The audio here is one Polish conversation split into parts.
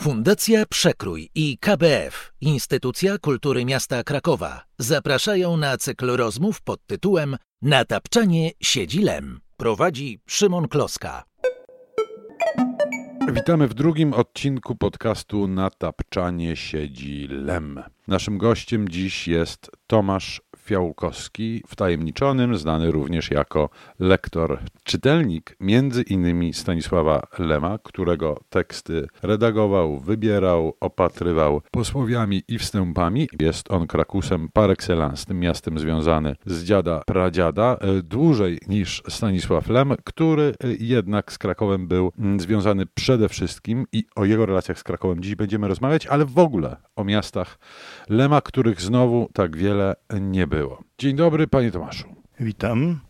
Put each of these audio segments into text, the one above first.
Fundacja Przekrój i KBF, Instytucja Kultury Miasta Krakowa, zapraszają na cykl rozmów pod tytułem Natapczanie siedzi lem. Prowadzi Szymon Kloska. Witamy w drugim odcinku podcastu Natapczanie siedzi lem. Naszym gościem dziś jest Tomasz Fiałkowski, wtajemniczonym, znany również jako lektor, czytelnik między innymi Stanisława Lema, którego teksty redagował, wybierał, opatrywał posłowiami i wstępami. Jest on Krakusem par excellence, tym miastem związany z dziada pradziada, e, dłużej niż Stanisław Lem, który e, jednak z Krakowem był mm, związany przede wszystkim i o jego relacjach z Krakowem dziś będziemy rozmawiać, ale w ogóle o miastach Lema, których znowu tak wiele nie było. Dzień dobry, panie Tomaszu. Witam.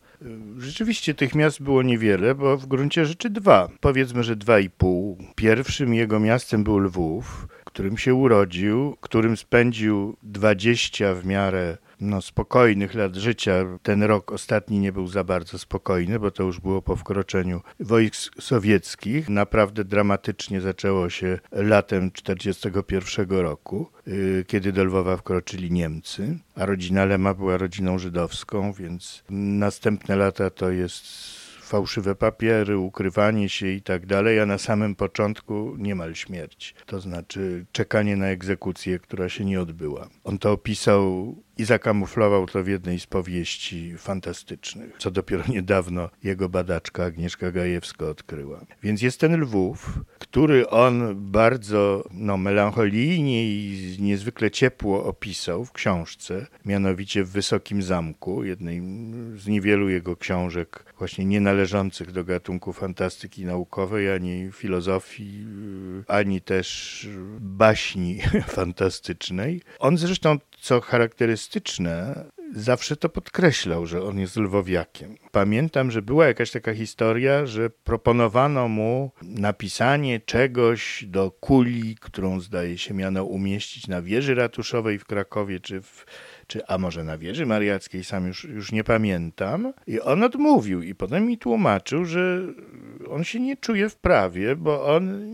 Rzeczywiście tych miast było niewiele, bo w gruncie rzeczy dwa. Powiedzmy, że dwa i pół. Pierwszym jego miastem był Lwów, którym się urodził, którym spędził 20 w miarę no, spokojnych lat życia. Ten rok ostatni nie był za bardzo spokojny, bo to już było po wkroczeniu wojsk sowieckich. Naprawdę dramatycznie zaczęło się latem 1941 roku, y, kiedy do Lwowa wkroczyli Niemcy, a rodzina Lema była rodziną żydowską, więc następne lata to jest fałszywe papiery, ukrywanie się i tak dalej, a na samym początku niemal śmierć. To znaczy czekanie na egzekucję, która się nie odbyła. On to opisał i zakamuflował to w jednej z powieści fantastycznych, co dopiero niedawno jego badaczka Agnieszka Gajewska odkryła. Więc jest ten Lwów, który on bardzo no, melancholijnie i niezwykle ciepło opisał w książce, mianowicie w Wysokim Zamku, jednej z niewielu jego książek właśnie nie należących do gatunku fantastyki naukowej, ani filozofii, ani też baśni fantastycznej. On zresztą, co charakterystyczne, zawsze to podkreślał, że on jest lwowiakiem. Pamiętam, że była jakaś taka historia, że proponowano mu napisanie czegoś do kuli, którą zdaje się miano umieścić na wieży ratuszowej w Krakowie, czy w czy a może na wieży mariackiej, sam już, już nie pamiętam. I on odmówił i potem mi tłumaczył, że on się nie czuje w prawie, bo on,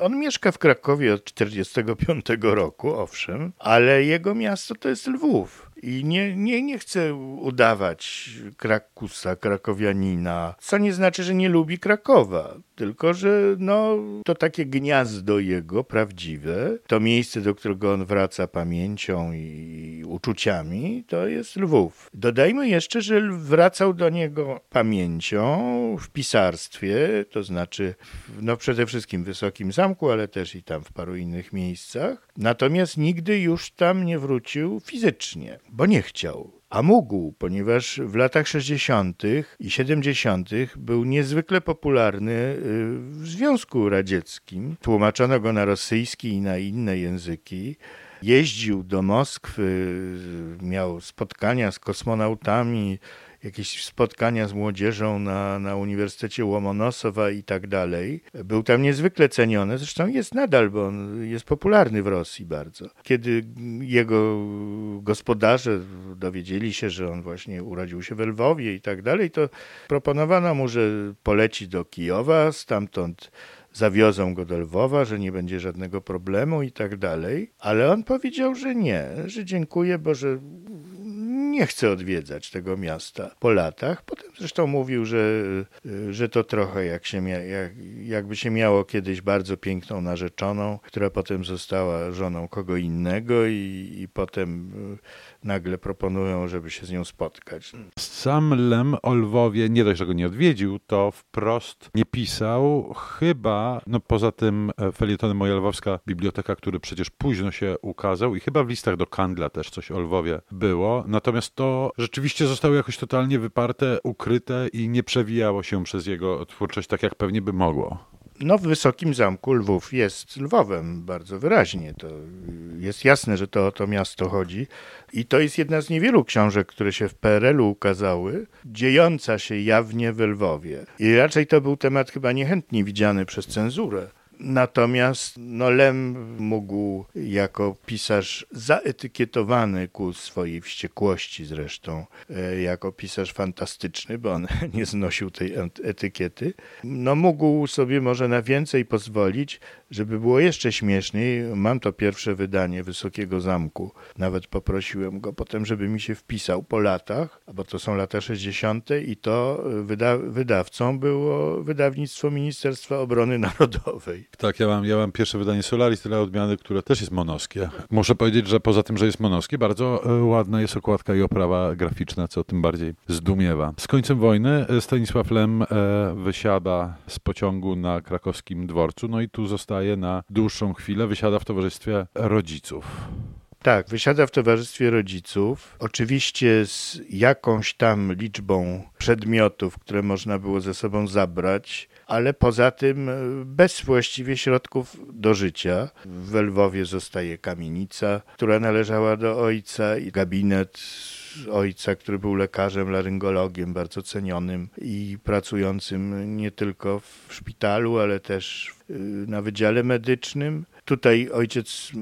on mieszka w Krakowie od 45 roku, owszem, ale jego miasto to jest Lwów. I nie, nie, nie chcę udawać Krakusa, krakowianina, co nie znaczy, że nie lubi Krakowa, tylko że no, to takie gniazdo jego prawdziwe, to miejsce, do którego on wraca pamięcią i uczuciami, to jest Lwów. Dodajmy jeszcze, że wracał do niego pamięcią w pisarstwie, to znaczy no przede wszystkim w Wysokim Zamku, ale też i tam w paru innych miejscach. Natomiast nigdy już tam nie wrócił fizycznie bo nie chciał. A mógł, ponieważ w latach 60. i 70. był niezwykle popularny y, w Związku Radzieckim. Tłumaczono go na rosyjski i na inne języki. Jeździł do Moskwy, miał spotkania z kosmonautami, jakieś spotkania z młodzieżą na, na Uniwersytecie Łomonosowa i tak dalej. Był tam niezwykle ceniony, zresztą jest nadal, bo on jest popularny w Rosji bardzo. Kiedy jego gospodarze dowiedzieli się, że on właśnie urodził się w Lwowie i tak dalej, to proponowano mu, że poleci do Kijowa, stamtąd zawiozą go do Lwowa, że nie będzie żadnego problemu i tak dalej. Ale on powiedział, że nie, że dziękuję, bo że nie chce odwiedzać tego miasta po latach. Potem zresztą mówił, że, że to trochę jak się jak, jakby się miało kiedyś bardzo piękną narzeczoną, która potem została żoną kogo innego i, i potem nagle proponują, żeby się z nią spotkać. Sam Lem o Lwowie nie dość, że go nie odwiedził, to wprost nie pisał, chyba, no poza tym e, felietonem Moja Lwowska Biblioteka, który przecież późno się ukazał i chyba w listach do Kandla też coś o Lwowie było, natomiast to rzeczywiście zostało jakoś totalnie wyparte, ukryte i nie przewijało się przez jego twórczość tak, jak pewnie by mogło. No, w Wysokim Zamku Lwów jest Lwowem bardzo wyraźnie. To jest jasne, że to o to miasto chodzi. I to jest jedna z niewielu książek, które się w PRL-u ukazały, dziejąca się jawnie w Lwowie. I raczej to był temat chyba niechętnie widziany przez cenzurę Natomiast no, Lem mógł jako pisarz zaetykietowany ku swojej wściekłości zresztą, e, jako pisarz fantastyczny, bo on nie znosił tej etykiety, no mógł sobie może na więcej pozwolić, żeby było jeszcze śmieszniej. Mam to pierwsze wydanie Wysokiego Zamku. Nawet poprosiłem go potem, żeby mi się wpisał po latach, bo to są lata 60. i to wyda wydawcą było wydawnictwo Ministerstwa Obrony Narodowej. Tak, ja mam, ja mam pierwsze wydanie Solaris, tyle odmiany, które też jest monowskie. Muszę powiedzieć, że poza tym, że jest monowskie, bardzo e, ładna jest okładka i oprawa graficzna, co tym bardziej zdumiewa. Z końcem wojny e, Stanisław Lem e, wysiada z pociągu na krakowskim dworcu, no i tu zostaje na dłuższą chwilę, wysiada w towarzystwie rodziców. Tak, wysiada w towarzystwie rodziców. Oczywiście z jakąś tam liczbą przedmiotów, które można było ze sobą zabrać, ale poza tym e, bez właściwie środków do życia. W Lwowie zostaje kamienica, która należała do ojca i gabinet ojca, który był lekarzem, laryngologiem bardzo cenionym i pracującym nie tylko w szpitalu, ale też na wydziale medycznym. Tutaj ojciec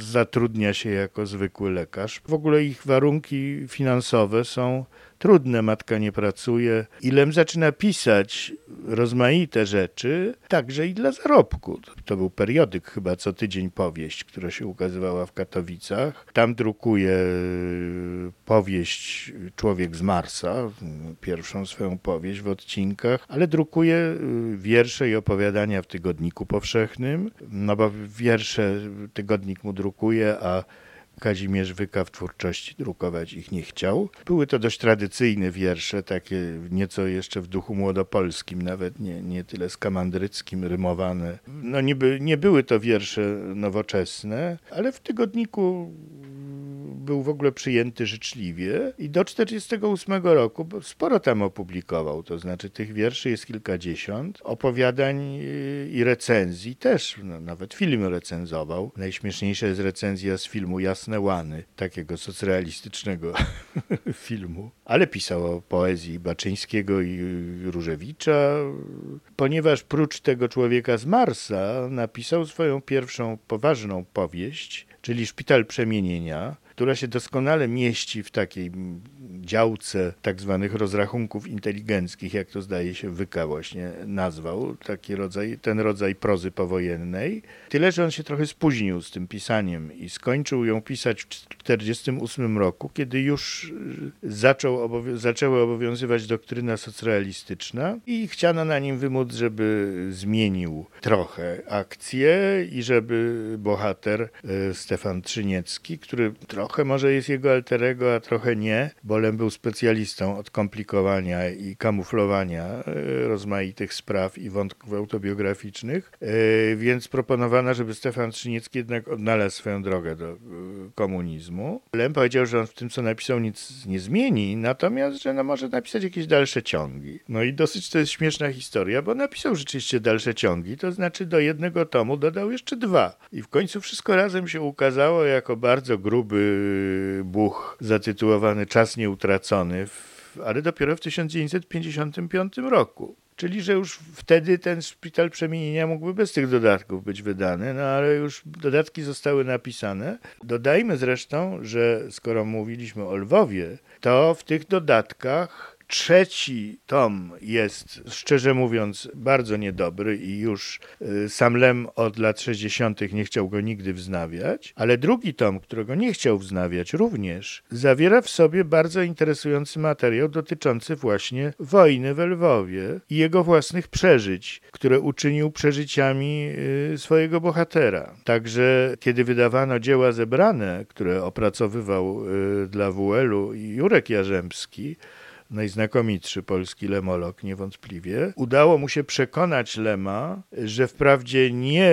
zatrudnia się jako zwykły lekarz. W ogóle ich warunki finansowe są trudne, matka nie pracuje. Ilem zaczyna pisać rozmaite rzeczy, także i dla zarobku. To był periodyk chyba co tydzień powieść, która się ukazywała w Katowicach. Tam drukuje y, powieść Człowiek z Marsa, pierwszą swoją powieść w odcinkach, ale drukuje y, wiersze i opowiadania w Tygodniku Powszechnym, no bo wiersze tygodnik mu drukuje, a Kazimierz Wyka w twórczości drukować ich nie chciał. Były to dość tradycyjne wiersze, takie nieco jeszcze w duchu młodopolskim, nawet nie, nie tyle skamandryckim, rymowane. No nie, by, nie były to wiersze nowoczesne, ale w tygodniku był w ogóle przyjęty życzliwie i do 1948 roku sporo tam opublikował, to znaczy tych wierszy jest kilkadziesiąt, opowiadań i recenzji też, no, nawet film recenzował. Najśmieszniejsza jest recenzja z filmu Jasne Łany, takiego socrealistycznego filmu, ale pisał o poezji Baczyńskiego i Różewicza, ponieważ prócz tego człowieka z Marsa napisał swoją pierwszą poważną powieść, czyli Szpital Przemienienia, która się doskonale mieści w takiej działce tak zwanych rozrachunków inteligenckich, jak to zdaje się Wyka właśnie nazwał, taki rodzaj, ten rodzaj prozy powojennej. Tyle, że on się trochę spóźnił z tym pisaniem i skończył ją pisać w 1948 roku, kiedy już zaczął obowią zaczęła obowiązywać doktryna socrealistyczna i chciano na nim wymóc, żeby zmienił trochę akcję i żeby bohater e, Stefan Trzyniecki, który trochę może jest jego alterego, a trochę nie, bo był specjalistą od komplikowania i kamuflowania e, rozmaitych spraw i wątków autobiograficznych, e, więc proponowano, żeby Stefan Trzyniecki jednak odnalazł swoją drogę do e, komunizmu. Lem powiedział, że on w tym, co napisał, nic nie zmieni, natomiast, że no może napisać jakieś dalsze ciągi. No i dosyć to jest śmieszna historia, bo napisał rzeczywiście dalsze ciągi, to znaczy do jednego tomu dodał jeszcze dwa. I w końcu wszystko razem się ukazało jako bardzo gruby buch zatytułowany Czas nieutracony, ale dopiero w 1955 roku. Czyli, że już wtedy ten szpital przemienienia mógłby bez tych dodatków być wydany, no ale już dodatki zostały napisane. Dodajmy zresztą, że skoro mówiliśmy o Lwowie, to w tych dodatkach Trzeci tom jest, szczerze mówiąc, bardzo niedobry i już y, sam Lem od lat 60. nie chciał go nigdy wznawiać, ale drugi tom, którego nie chciał wznawiać również, zawiera w sobie bardzo interesujący materiał dotyczący właśnie wojny w Lwowie i jego własnych przeżyć, które uczynił przeżyciami y, swojego bohatera. Także kiedy wydawano dzieła zebrane, które opracowywał y, dla WL-u Jurek Jarzębski, najznakomitszy polski lemolog niewątpliwie, udało mu się przekonać Lema, że wprawdzie nie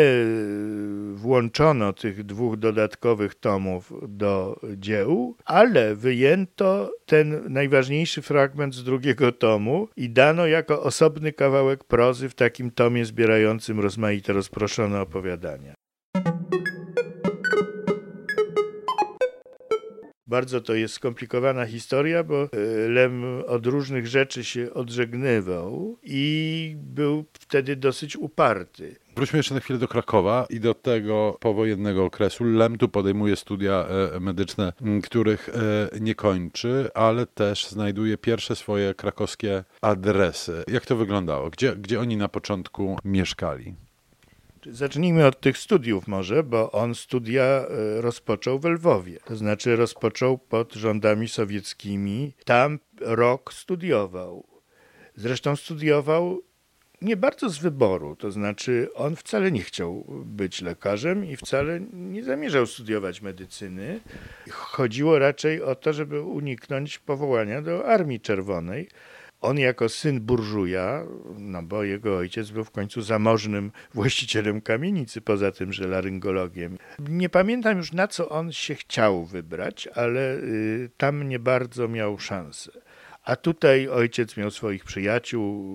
włączono tych dwóch dodatkowych tomów do dzieł, ale wyjęto ten najważniejszy fragment z drugiego tomu i dano jako osobny kawałek prozy w takim tomie zbierającym rozmaite rozproszone opowiadania. Bardzo to jest skomplikowana historia, bo e, Lem od różnych rzeczy się odżegnywał i był wtedy dosyć uparty. Wróćmy jeszcze na chwilę do Krakowa i do tego powojennego okresu. Lem tu podejmuje studia e, medyczne, których e, nie kończy, ale też znajduje pierwsze swoje krakowskie adresy. Jak to wyglądało? Gdzie, gdzie oni na początku mieszkali? Zacznijmy od tych studiów może, bo on studia e, rozpoczął w Lwowie. To znaczy rozpoczął pod rządami sowieckimi. Tam rok studiował. Zresztą studiował nie bardzo z wyboru, to znaczy on wcale nie chciał być lekarzem i wcale nie zamierzał studiować medycyny. Chodziło raczej o to, żeby uniknąć powołania do Armii Czerwonej. On jako syn burżuja, no bo jego ojciec był w końcu zamożnym właścicielem kamienicy, poza tym, że laryngologiem. Nie pamiętam już na co on się chciał wybrać, ale y, tam nie bardzo miał szansę. A tutaj ojciec miał swoich przyjaciół,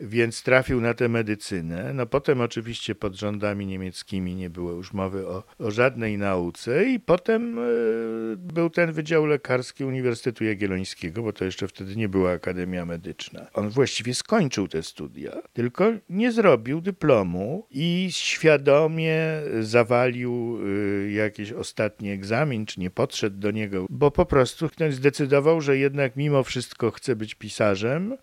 więc trafił na tę medycynę. No potem oczywiście pod rządami niemieckimi nie było już mowy o, o żadnej nauce i potem e, był ten Wydział Lekarski Uniwersytetu Jagiellońskiego, bo to jeszcze wtedy nie była Akademia Medyczna. On właściwie skończył te studia, tylko nie zrobił dyplomu i świadomie zawalił e, jakiś ostatni egzamin, czy nie podszedł do niego, bo po prostu ktoś zdecydował, że jednak mimo wszystko chce być pisarzem,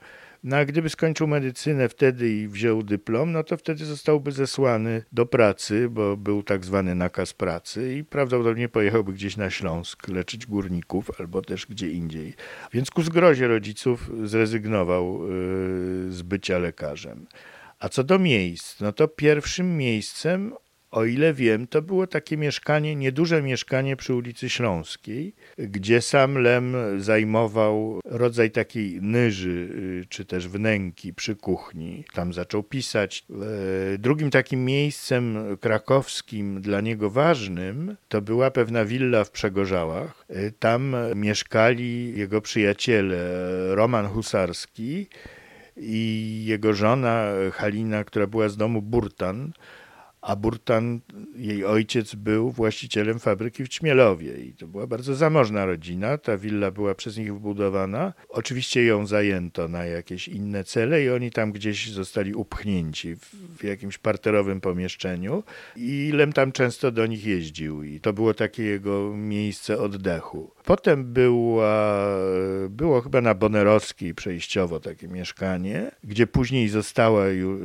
no a gdyby skończył medycynę wtedy i wziął dyplom, no to wtedy zostałby zesłany do pracy, bo był tak zwany nakaz pracy i prawdopodobnie pojechałby gdzieś na Śląsk leczyć górników albo też gdzie indziej. Więc ku zgrozie rodziców zrezygnował yy, z bycia lekarzem. A co do miejsc, no to pierwszym miejscem o ile wiem, to było takie mieszkanie, nieduże mieszkanie przy ulicy Śląskiej, gdzie sam Lem zajmował rodzaj takiej nyży, y, czy też wnęki przy kuchni. Tam zaczął pisać. E, drugim takim miejscem krakowskim dla niego ważnym to była pewna willa w Przegorzałach. E, tam mieszkali jego przyjaciele Roman Husarski i jego żona Halina, która była z domu Burtan a Burtan, jej ojciec, był właścicielem fabryki w Ćmielowie i to była bardzo zamożna rodzina. Ta willa była przez nich wbudowana. Oczywiście ją zajęto na jakieś inne cele i oni tam gdzieś zostali upchnięci w, jakimś parterowym pomieszczeniu i Lem tam często do nich jeździł i to było takie jego miejsce oddechu. Potem była, było chyba na Bonerowskiej przejściowo takie mieszkanie, gdzie później została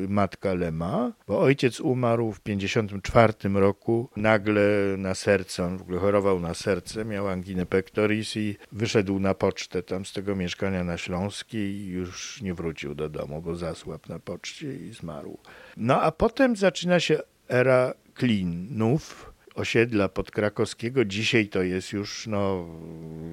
matka Lema, bo ojciec umarł w 1954 roku nagle na serce, on w ogóle chorował na serce, miał anginę pectoris i wyszedł na pocztę tam z tego mieszkania na Śląskiej i już nie wrócił do domu, bo zasłabł na poczcie i zmarł. No a potem zaczyna się era Klinów, osiedla podkrakowskiego. Dzisiaj to jest już no,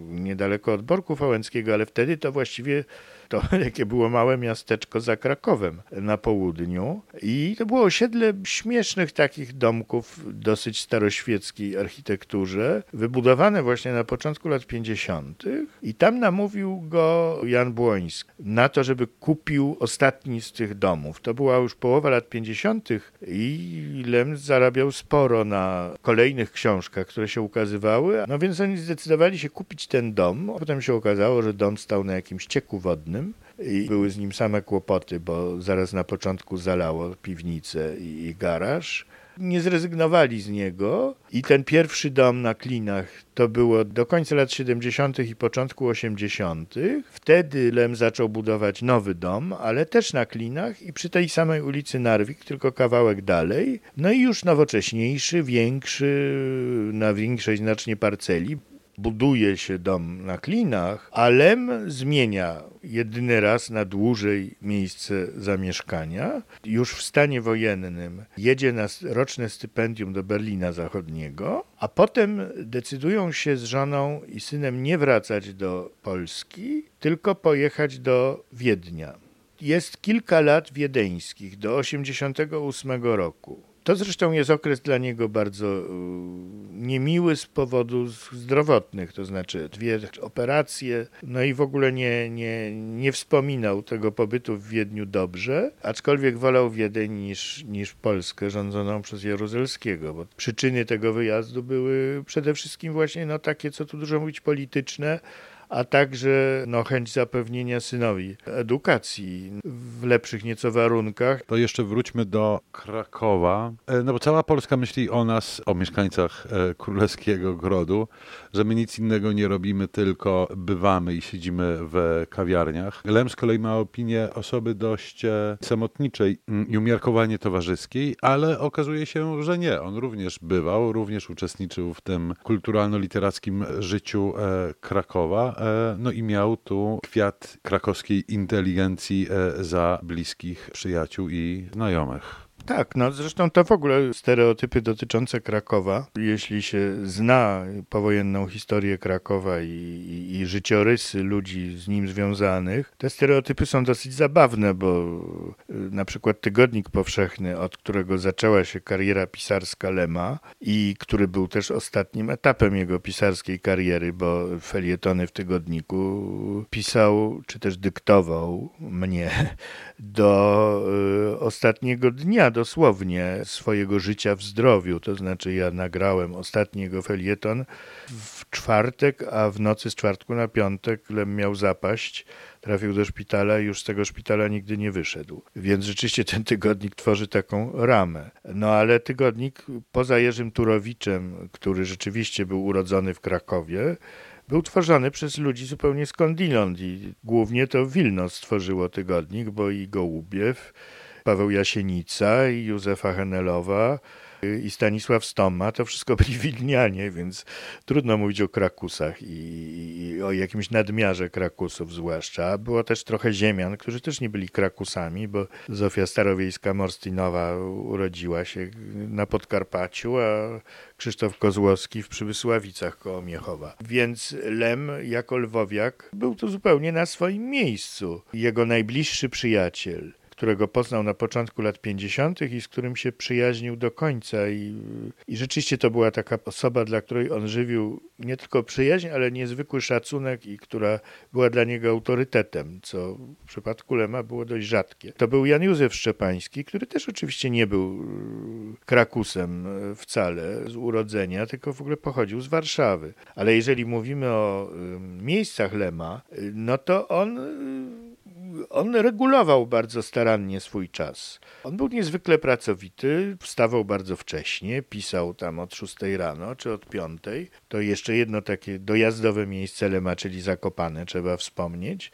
niedaleko od Borku Fałęckiego, ale wtedy to właściwie to jakie było małe miasteczko za Krakowem na południu. I to było osiedle śmiesznych takich domków, dosyć staroświeckiej architekturze, wybudowane właśnie na początku lat 50. I tam namówił go Jan Błoński na to, żeby kupił ostatni z tych domów. To była już połowa lat 50. i Lem zarabiał sporo na kolejnych książkach, które się ukazywały. No więc oni zdecydowali się kupić ten dom. Potem się okazało, że dom stał na jakimś cieku wodnym i były z nim same kłopoty, bo zaraz na początku zalało piwnicę i, garaż. Nie zrezygnowali z niego i ten pierwszy dom na Klinach to było do końca lat 70. i początku 80. Wtedy Lem zaczął budować nowy dom, ale też na Klinach i przy tej samej ulicy Narwik, tylko kawałek dalej. No i już nowocześniejszy, większy, na większej znacznie parceli buduje się dom na klinach, a Lem zmienia jedyny raz na dłużej miejsce zamieszkania. Już w stanie wojennym jedzie na roczne stypendium do Berlina Zachodniego, a potem decydują się z żoną i synem nie wracać do Polski, tylko pojechać do Wiednia. Jest kilka lat wiedeńskich, do 88 roku To zresztą jest okres dla niego bardzo y, niemiły z powodów zdrowotnych, to znaczy dwie operacje, no i w ogóle nie, nie, nie wspominał tego pobytu w Wiedniu dobrze, aczkolwiek wolał Wiedeń niż, niż Polskę rządzoną przez Jaruzelskiego, bo przyczyny tego wyjazdu były przede wszystkim właśnie no, takie, co tu dużo mówić, polityczne, a także no, chęć zapewnienia synowi edukacji w lepszych nieco warunkach. To jeszcze wróćmy do Krakowa, e, no bo cała Polska myśli o nas, o mieszkańcach e, Królewskiego Grodu, że my nic innego nie robimy, tylko bywamy i siedzimy w kawiarniach. Lem z kolei ma opinię osoby dość e, samotniczej mm, i umiarkowanie towarzyskiej, ale okazuje się, że nie. On również bywał, również uczestniczył w tym kulturalno-literackim życiu Krakowa no i miał tu kwiat krakowskiej inteligencji e, za bliskich przyjaciół i znajomych. Tak, no zresztą to w ogóle stereotypy dotyczące Krakowa. Jeśli się zna powojenną historię Krakowa i, i, i, życiorysy ludzi z nim związanych, te stereotypy są dosyć zabawne, bo y, na przykład Tygodnik Powszechny, od którego zaczęła się kariera pisarska Lema i który był też ostatnim etapem jego pisarskiej kariery, bo felietony w Tygodniku pisał, czy też dyktował mnie do y, ostatniego dnia, dosłownie swojego życia w zdrowiu. To znaczy, ja nagrałem ostatni jego felieton w czwartek, a w nocy z czwartku na piątek Lem miał zapaść. Trafił do szpitala i już z tego szpitala nigdy nie wyszedł. Więc rzeczywiście ten tygodnik tworzy taką ramę. No ale tygodnik poza Jerzym Turowiczem, który rzeczywiście był urodzony w Krakowie, był tworzony przez ludzi zupełnie skądinąd i głównie to Wilno stworzyło tygodnik, bo i Gołubiew, Paweł Jasienica i Józefa Henelowa i Stanisław Stoma, to wszystko byli Wilnianie, więc trudno mówić o Krakusach i, i, o jakimś nadmiarze Krakusów zwłaszcza. Było też trochę ziemian, którzy też nie byli Krakusami, bo Zofia Starowiejska-Morstynowa urodziła się na Podkarpaciu, a Krzysztof Kozłowski w Przybysławicach koło Miechowa. Więc Lem jako lwowiak był tu zupełnie na swoim miejscu. Jego najbliższy przyjaciel, którego poznał na początku lat 50. i z którym się przyjaźnił do końca. I, I rzeczywiście to była taka osoba, dla której on żywił nie tylko przyjaźń, ale niezwykły szacunek i która była dla niego autorytetem, co w przypadku Lema było dość rzadkie. To był Jan Józef Szczepański, który też oczywiście nie był e, krakusem e, wcale z urodzenia, tylko w ogóle pochodził z Warszawy. Ale jeżeli mówimy o miejscach Lema, no to on on regulował bardzo starannie swój czas. On był niezwykle pracowity, wstawał bardzo wcześnie, pisał tam od 6 rano czy od 5. To jeszcze jedno takie dojazdowe miejsce Lema, czyli Zakopane, trzeba wspomnieć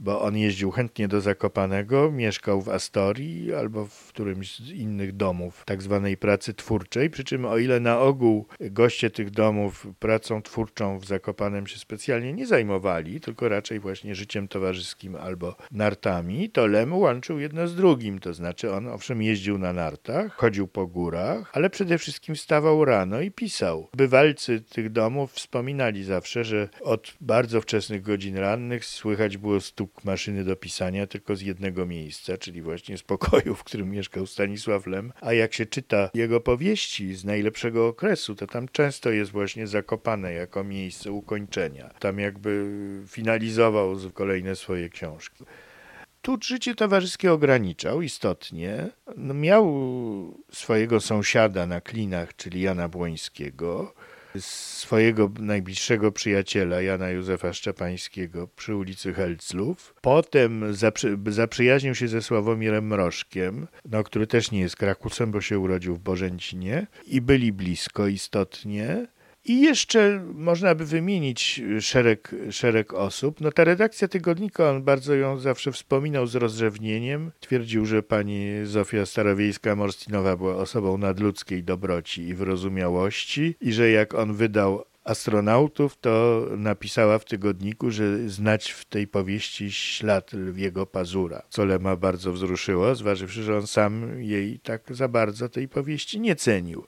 bo on jeździł chętnie do Zakopanego, mieszkał w Astorii albo w którymś z innych domów tak zwanej pracy twórczej, przy czym o ile na ogół goście tych domów pracą twórczą w Zakopanem się specjalnie nie zajmowali, tylko raczej właśnie życiem towarzyskim albo nartami, to Lem łączył jedno z drugim, to znaczy on owszem jeździł na nartach, chodził po górach, ale przede wszystkim wstawał rano i pisał. Bywalcy tych domów wspominali zawsze, że od bardzo wczesnych godzin rannych słychać było stuk maszyny do pisania tylko z jednego miejsca, czyli właśnie z pokoju, w którym mieszkał Stanisław Lem. A jak się czyta jego powieści z najlepszego okresu, to tam często jest właśnie zakopane jako miejsce ukończenia. Tam jakby finalizował kolejne swoje książki. Tu życie towarzyskie ograniczał istotnie. No miał swojego sąsiada na klinach, czyli Jana Błońskiego, swojego najbliższego przyjaciela Jana Józefa Szczepańskiego przy ulicy Helclów. Potem zaprzy, zaprzyjaźnił się ze Sławomirem Mrożkiem, no, który też nie jest Krakusem, bo się urodził w Bożęcinie i byli blisko istotnie. I jeszcze można by wymienić szereg, szereg osób. No ta redakcja tygodnika, on bardzo ją zawsze wspominał z rozrzewnieniem. Twierdził, że pani Zofia Starowiejska-Morstinowa była osobą nadludzkiej dobroci i wyrozumiałości i że jak on wydał astronautów, to napisała w tygodniku, że znać w tej powieści ślad lwiego pazura, co Lema bardzo wzruszyło, zważywszy, że on sam jej tak za bardzo tej powieści nie cenił.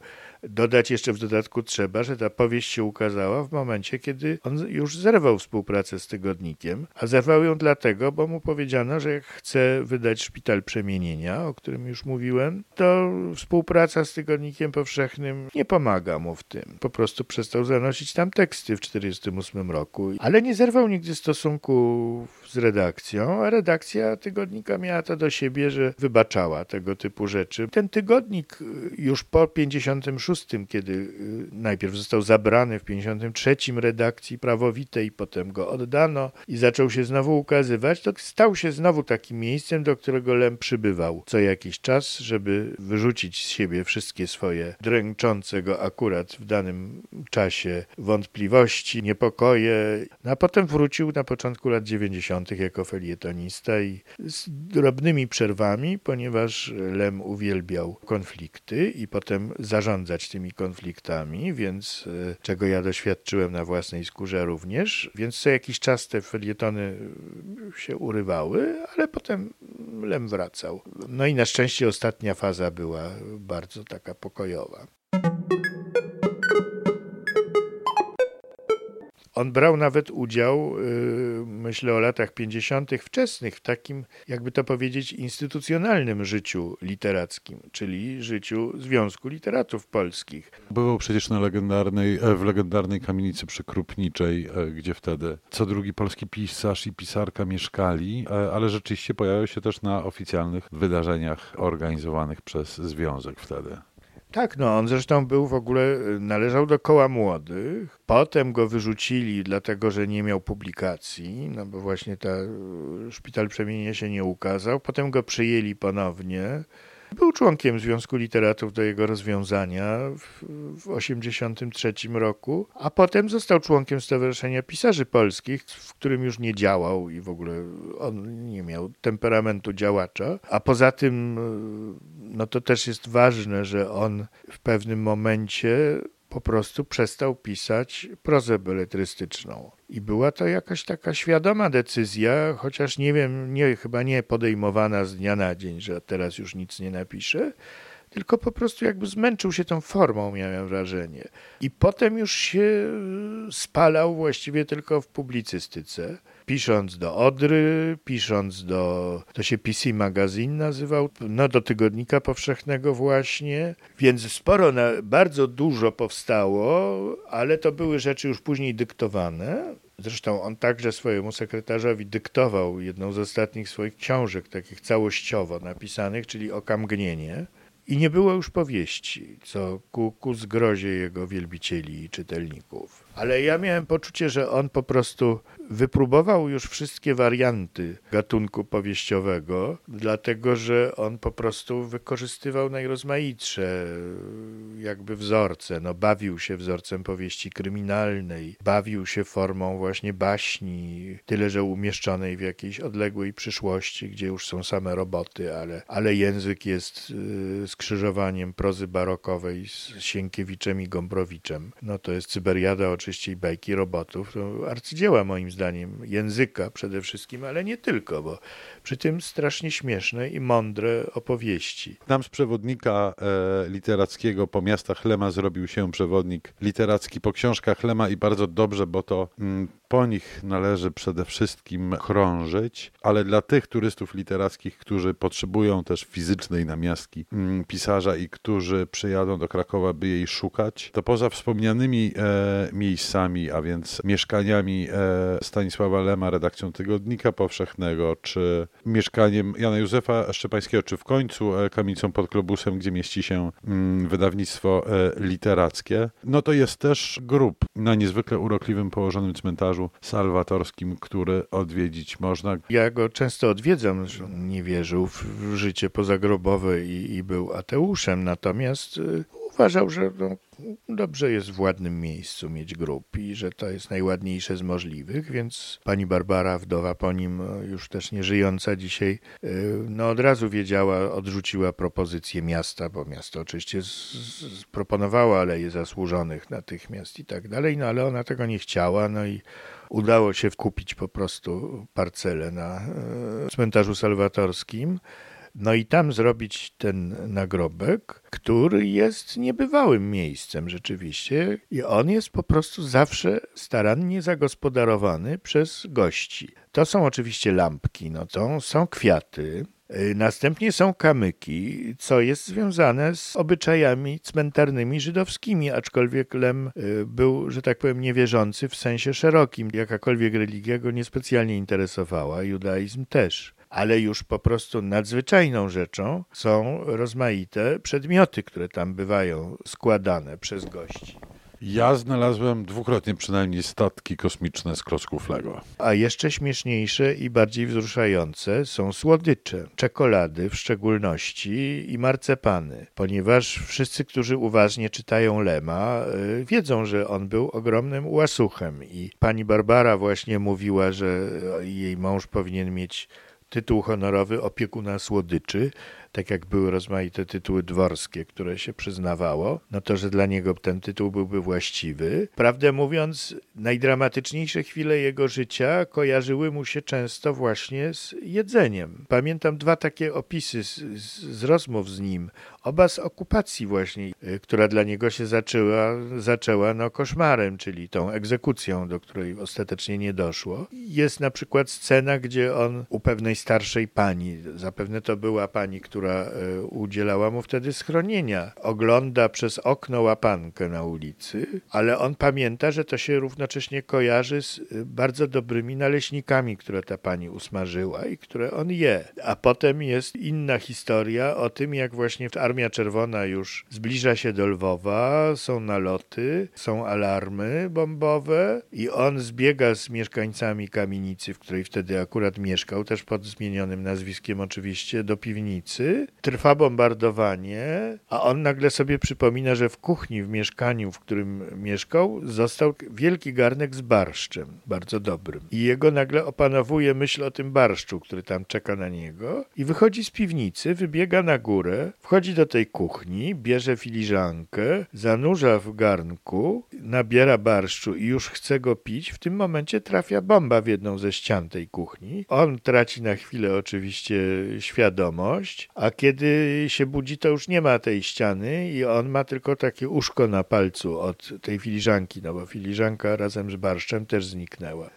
Dodać jeszcze w dodatku trzeba, że ta powieść się ukazała w momencie, kiedy on już zerwał współpracę z tygodnikiem, a zerwał ją dlatego, bo mu powiedziano, że jak chce wydać Szpital Przemienienia, o którym już mówiłem, to współpraca z tygodnikiem powszechnym nie pomaga mu w tym. Po prostu przestał zanosić tam teksty w 1948 roku, ale nie zerwał nigdy stosunków z redakcją, a redakcja tygodnika miała to do siebie, że wybaczała tego typu rzeczy. Ten tygodnik już po 56, kiedy najpierw został zabrany w 53 redakcji prawowitej, potem go oddano i zaczął się znowu ukazywać, to stał się znowu takim miejscem, do którego Lem przybywał co jakiś czas, żeby wyrzucić z siebie wszystkie swoje dręczące go akurat w danym czasie wątpliwości, niepokoje, no a potem wrócił na początku lat 90. jako felietonista i z drobnymi przerwami, ponieważ Lem uwielbiał konflikty i potem zarządzać tymi konfliktami, więc e, czego ja doświadczyłem na własnej skórze również, więc co jakiś czas te felietony się urywały, ale potem Lem wracał. No i na szczęście ostatnia faza była bardzo taka pokojowa. On brał nawet udział, y, myślę o latach 50., wczesnych, w takim, jakby to powiedzieć, instytucjonalnym życiu literackim, czyli życiu Związku Literatów Polskich. Bywał przecież na legendarnej, e, w legendarnej kamienicy przykrupniczej, e, gdzie wtedy co drugi polski pisarz i pisarka mieszkali, e, ale rzeczywiście pojawiał się też na oficjalnych wydarzeniach organizowanych przez Związek wtedy. Tak, no on zresztą był w ogóle, należał do koła młodych. Potem go wyrzucili, dlatego że nie miał publikacji, no bo właśnie ta Szpital Przemienienia się nie ukazał. Potem go przyjęli ponownie. Był członkiem Związku Literatów do jego rozwiązania w 1983 roku, a potem został członkiem Stowarzyszenia Pisarzy Polskich, w którym już nie działał i w ogóle on nie miał temperamentu działacza. A poza tym, no to też jest ważne, że on w pewnym momencie po prostu przestał pisać prozę beletrystyczną. I była to jakaś taka świadoma decyzja, chociaż nie wiem, nie, chyba nie podejmowana z dnia na dzień, że teraz już nic nie napiszę, tylko po prostu jakby zmęczył się tą formą, miałem wrażenie. I potem już się spalał właściwie tylko w publicystyce pisząc do Odry, pisząc do, to się PC Magazine nazywał, no do Tygodnika Powszechnego właśnie, więc sporo, na, bardzo dużo powstało, ale to były rzeczy już później dyktowane. Zresztą on także swojemu sekretarzowi dyktował jedną z ostatnich swoich książek, takich całościowo napisanych, czyli Okamgnienie. I nie było już powieści, co ku, ku zgrozie jego wielbicieli i czytelników. Ale ja miałem poczucie, że on po prostu wypróbował już wszystkie warianty gatunku powieściowego, dlatego że on po prostu wykorzystywał najrozmaitsze jakby wzorce. No, bawił się wzorcem powieści kryminalnej, bawił się formą właśnie baśni, tyle że umieszczonej w jakiejś odległej przyszłości, gdzie już są same roboty, ale, ale język jest y, skrzyżowaniem prozy barokowej z Sienkiewiczem i Gombrowiczem. No to jest Cyberiada oczywiście bajki robotów. To arcydzieła moim zdaniem języka przede wszystkim, ale nie tylko, bo przy tym strasznie śmieszne i mądre opowieści. Nam z przewodnika e, literackiego po miastach Lema zrobił się przewodnik literacki po książkach Lema i bardzo dobrze, bo to mm, po nich należy przede wszystkim krążyć, ale dla tych turystów literackich, którzy potrzebują też fizycznej namiastki mm, pisarza i którzy przyjadą do Krakowa, by jej szukać, to poza wspomnianymi e, miejscami, a więc mieszkaniami e, Stanisława Lema, redakcją Tygodnika Powszechnego, czy mieszkaniem Jana Józefa Szczepańskiego, czy w końcu e, kamienicą pod Globusem, gdzie mieści się mm, wydawnictwo e, literackie, no to jest też grup na niezwykle urokliwym położonym cmentarzu salwatorskim, który odwiedzić można. Ja go często odwiedzam, że nie wierzył w życie pozagrobowe i, i był ateuszem, natomiast y, uważał, że no, dobrze jest w ładnym miejscu mieć grób i że to jest najładniejsze z możliwych, więc pani Barbara, wdowa po nim, e, już też nie żyjąca dzisiaj, e, no od razu wiedziała, odrzuciła propozycję miasta, bo miasto oczywiście proponowało aleje zasłużonych natychmiast i tak dalej, no ale ona tego nie chciała, no i udało się kupić po prostu parcelę na e, cmentarzu salwatorskim. No i tam zrobić ten nagrobek, który jest niebywałym miejscem rzeczywiście i on jest po prostu zawsze starannie zagospodarowany przez gości. To są oczywiście lampki, no to są kwiaty, y, Następnie są kamyki, co jest związane z obyczajami cmentarnymi żydowskimi, aczkolwiek Lem y, był, że tak powiem, niewierzący w sensie szerokim. Jakakolwiek religia go niespecjalnie interesowała, judaizm też ale już po prostu nadzwyczajną rzeczą są rozmaite przedmioty, które tam bywają składane przez gości. Ja znalazłem dwukrotnie przynajmniej statki kosmiczne z klocków Lego. A jeszcze śmieszniejsze i bardziej wzruszające są słodycze, czekolady w szczególności i marcepany, ponieważ wszyscy, którzy uważnie czytają Lema, y, wiedzą, że on był ogromnym łasuchem i pani Barbara właśnie mówiła, że jej mąż powinien mieć tytuł honorowy opiekuna słodyczy, tak jak były rozmaite tytuły dworskie, które się przyznawało, no to, że dla niego ten tytuł byłby właściwy. Prawdę mówiąc, najdramatyczniejsze chwile jego życia kojarzyły mu się często właśnie z jedzeniem. Pamiętam dwa takie opisy z, z, rozmów z nim, oba z okupacji właśnie, y, która dla niego się zaczęła, zaczęła no koszmarem, czyli tą egzekucją, do której ostatecznie nie doszło. Jest na przykład scena, gdzie on u pewnej starszej pani, zapewne to była pani, która która e, udzielała mu wtedy schronienia. Ogląda przez okno łapankę na ulicy, ale on pamięta, że to się równocześnie kojarzy z e, bardzo dobrymi naleśnikami, które ta pani usmażyła i które on je. A potem jest inna historia o tym, jak właśnie Armia Czerwona już zbliża się do Lwowa, są naloty, są alarmy bombowe i on zbiega z mieszkańcami kamienicy, w której wtedy akurat mieszkał, też pod zmienionym nazwiskiem oczywiście, do piwnicy trwa bombardowanie, a on nagle sobie przypomina, że w kuchni, w mieszkaniu, w którym mieszkał, został wielki garnek z barszczem, bardzo dobrym. I jego nagle opanowuje myśl o tym barszczu, który tam czeka na niego i wychodzi z piwnicy, wybiega na górę, wchodzi do tej kuchni, bierze filiżankę, zanurza w garnku, nabiera barszczu i już chce go pić. W tym momencie trafia bomba w jedną ze ścian tej kuchni. On traci na chwilę oczywiście świadomość, a kiedy się budzi, to już nie ma tej ściany i on ma tylko takie uszko na palcu od tej filiżanki, no bo filiżanka razem z barszczem też zniknęła.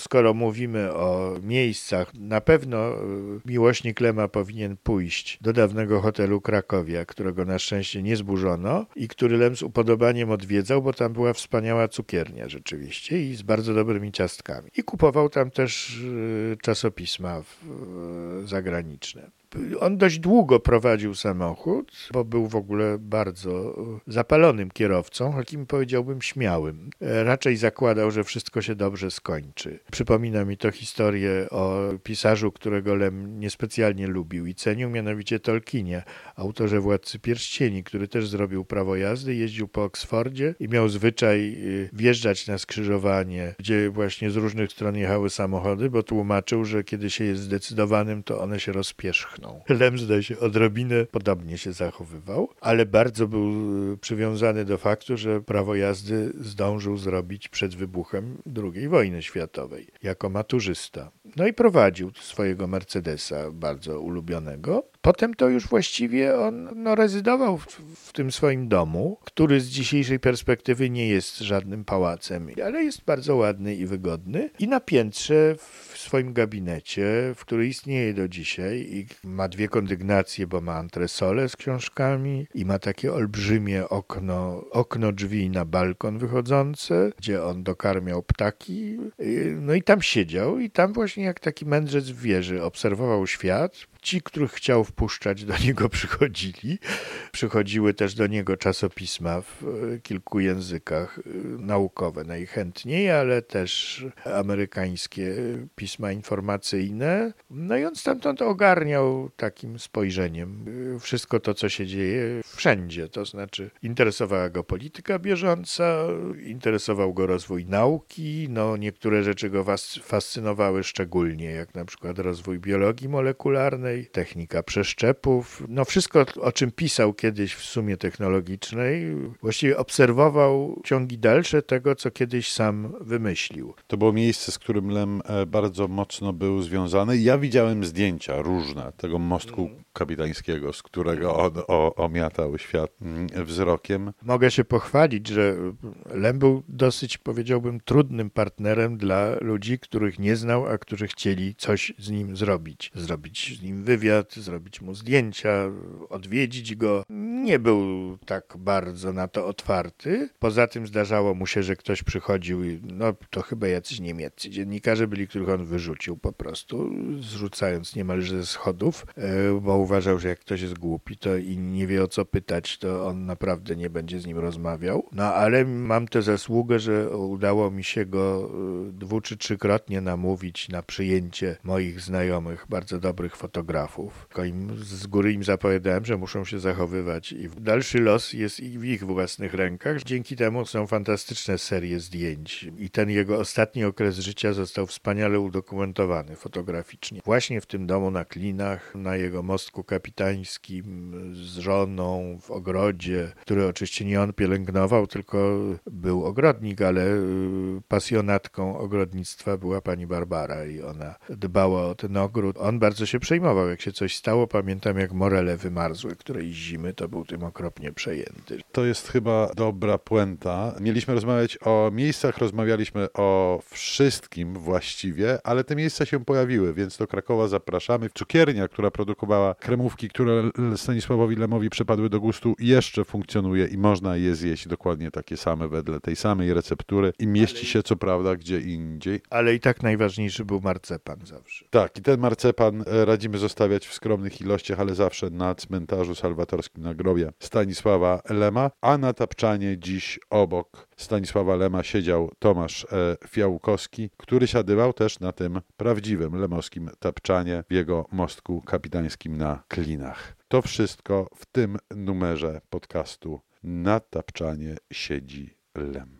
Skoro mówimy o miejscach, na pewno y, miłośnik Lema powinien pójść do dawnego hotelu Krakowia, którego na szczęście nie zburzono i który Lem z upodobaniem odwiedzał, bo tam była wspaniała cukiernia rzeczywiście i z bardzo dobrymi ciastkami. I kupował tam też y, czasopisma y, zagraniczne on dość długo prowadził samochód, bo był w ogóle bardzo zapalonym kierowcą, takim powiedziałbym śmiałym. Raczej zakładał, że wszystko się dobrze skończy. Przypomina mi to historię o pisarzu, którego Lem niespecjalnie lubił i cenił, mianowicie Tolkienie, autorze Władcy Pierścieni, który też zrobił prawo jazdy, jeździł po Oksfordzie i miał zwyczaj y, wjeżdżać na skrzyżowanie, gdzie właśnie z różnych stron jechały samochody, bo tłumaczył, że kiedy się jest zdecydowanym, to one się rozpierzchną. Lem, zdaje się, odrobinę podobnie się zachowywał, ale bardzo był y, przywiązany do faktu, że prawo jazdy zdążył zrobić przed wybuchem II wojny światowej jako maturzysta. No i prowadził swojego Mercedesa, bardzo ulubionego. Potem to już właściwie on no, rezydował w, w, tym swoim domu, który z dzisiejszej perspektywy nie jest żadnym pałacem, ale jest bardzo ładny i wygodny. I na piętrze w swoim gabinecie, w który istnieje do dzisiaj i ma dwie kondygnacje, bo ma antresolę z książkami i ma takie olbrzymie okno, okno drzwi na balkon wychodzące, gdzie on dokarmiał ptaki. No i tam siedział i tam właśnie jak taki mędrzec w wieży obserwował świat, Ci, których chciał wpuszczać, do niego przychodzili. Przychodziły też do niego czasopisma w e, kilku językach e, naukowe najchętniej, ale też amerykańskie pisma informacyjne. No i on stamtąd ogarniał takim spojrzeniem wszystko to, co się dzieje wszędzie. To znaczy interesowała go polityka bieżąca, interesował go rozwój nauki, no niektóre rzeczy go fascynowały szczególnie, jak na przykład rozwój biologii molekularnej, technika przeszczepów, no wszystko, o czym pisał kiedyś w sumie technologicznej, właściwie obserwował ciągi dalsze tego, co kiedyś sam wymyślił. To było miejsce, z którym Lem e, bardzo mocno był związany. Ja widziałem zdjęcia różne tego mostku mm. kapitańskiego, z którego on o, omiatał świat mm, wzrokiem. Mogę się pochwalić, że Lem był dosyć, powiedziałbym, trudnym partnerem dla ludzi, których nie znał, a którzy chcieli coś z nim zrobić. Zrobić z nim wywiad, zrobić mu zdjęcia, odwiedzić go. Nie był tak bardzo na to otwarty. Poza tym zdarzało mu się, że ktoś przychodził no to chyba jacyś niemieccy dziennikarze byli, których on wyrzucił po prostu, zrzucając niemalże ze schodów, e, bo uważał, że jak ktoś jest głupi to i nie wie o co pytać, to on naprawdę nie będzie z nim rozmawiał. No ale mam tę zasługę, że udało mi się go e, dwu czy trzykrotnie namówić na przyjęcie moich znajomych, bardzo dobrych fotografów. Im z góry im zapowiadałem, że muszą się zachowywać i dalszy los jest w ich własnych rękach. Dzięki temu są fantastyczne serie zdjęć i ten jego ostatni okres życia został wspaniale udokumentowany fotograficznie. Właśnie w tym domu na Klinach, na jego mostku kapitańskim z żoną w ogrodzie, który oczywiście nie on pielęgnował, tylko był ogrodnik, ale y, pasjonatką ogrodnictwa była pani Barbara i ona dbała o ten ogród. On bardzo się przejmował, jak się coś stało. Pamiętam, jak morele wymarzły którejś zimy, to był tym okropnie przejęty. To jest chyba dobra puenta. Mieliśmy rozmawiać o miejscach, rozmawialiśmy o wszystkim właściwie, ale te miejsca się pojawiły, więc do Krakowa zapraszamy. Cukiernia, która produkowała kremówki, które Stanisławowi Lemowi przypadły do gustu, jeszcze funkcjonuje i można je zjeść dokładnie takie same wedle tej samej receptury i mieści się co prawda gdzie indziej. Ale i tak najważniejszy był marcepan zawsze. Tak, i ten marcepan e, radzimy zostawiać w skromnych ilościach, ale zawsze na cmentarzu salwatorskim na grobie Stanisława Lema, a na tapczanie dziś obok Stanisława Lema siedział Tomasz e, Fiałkowski, który siadywał też na tym prawdziwym lemowskim tapczanie w jego mostku kapitańskim na Klinach. To wszystko w tym numerze podcastu na tapczanie siedzi Lem.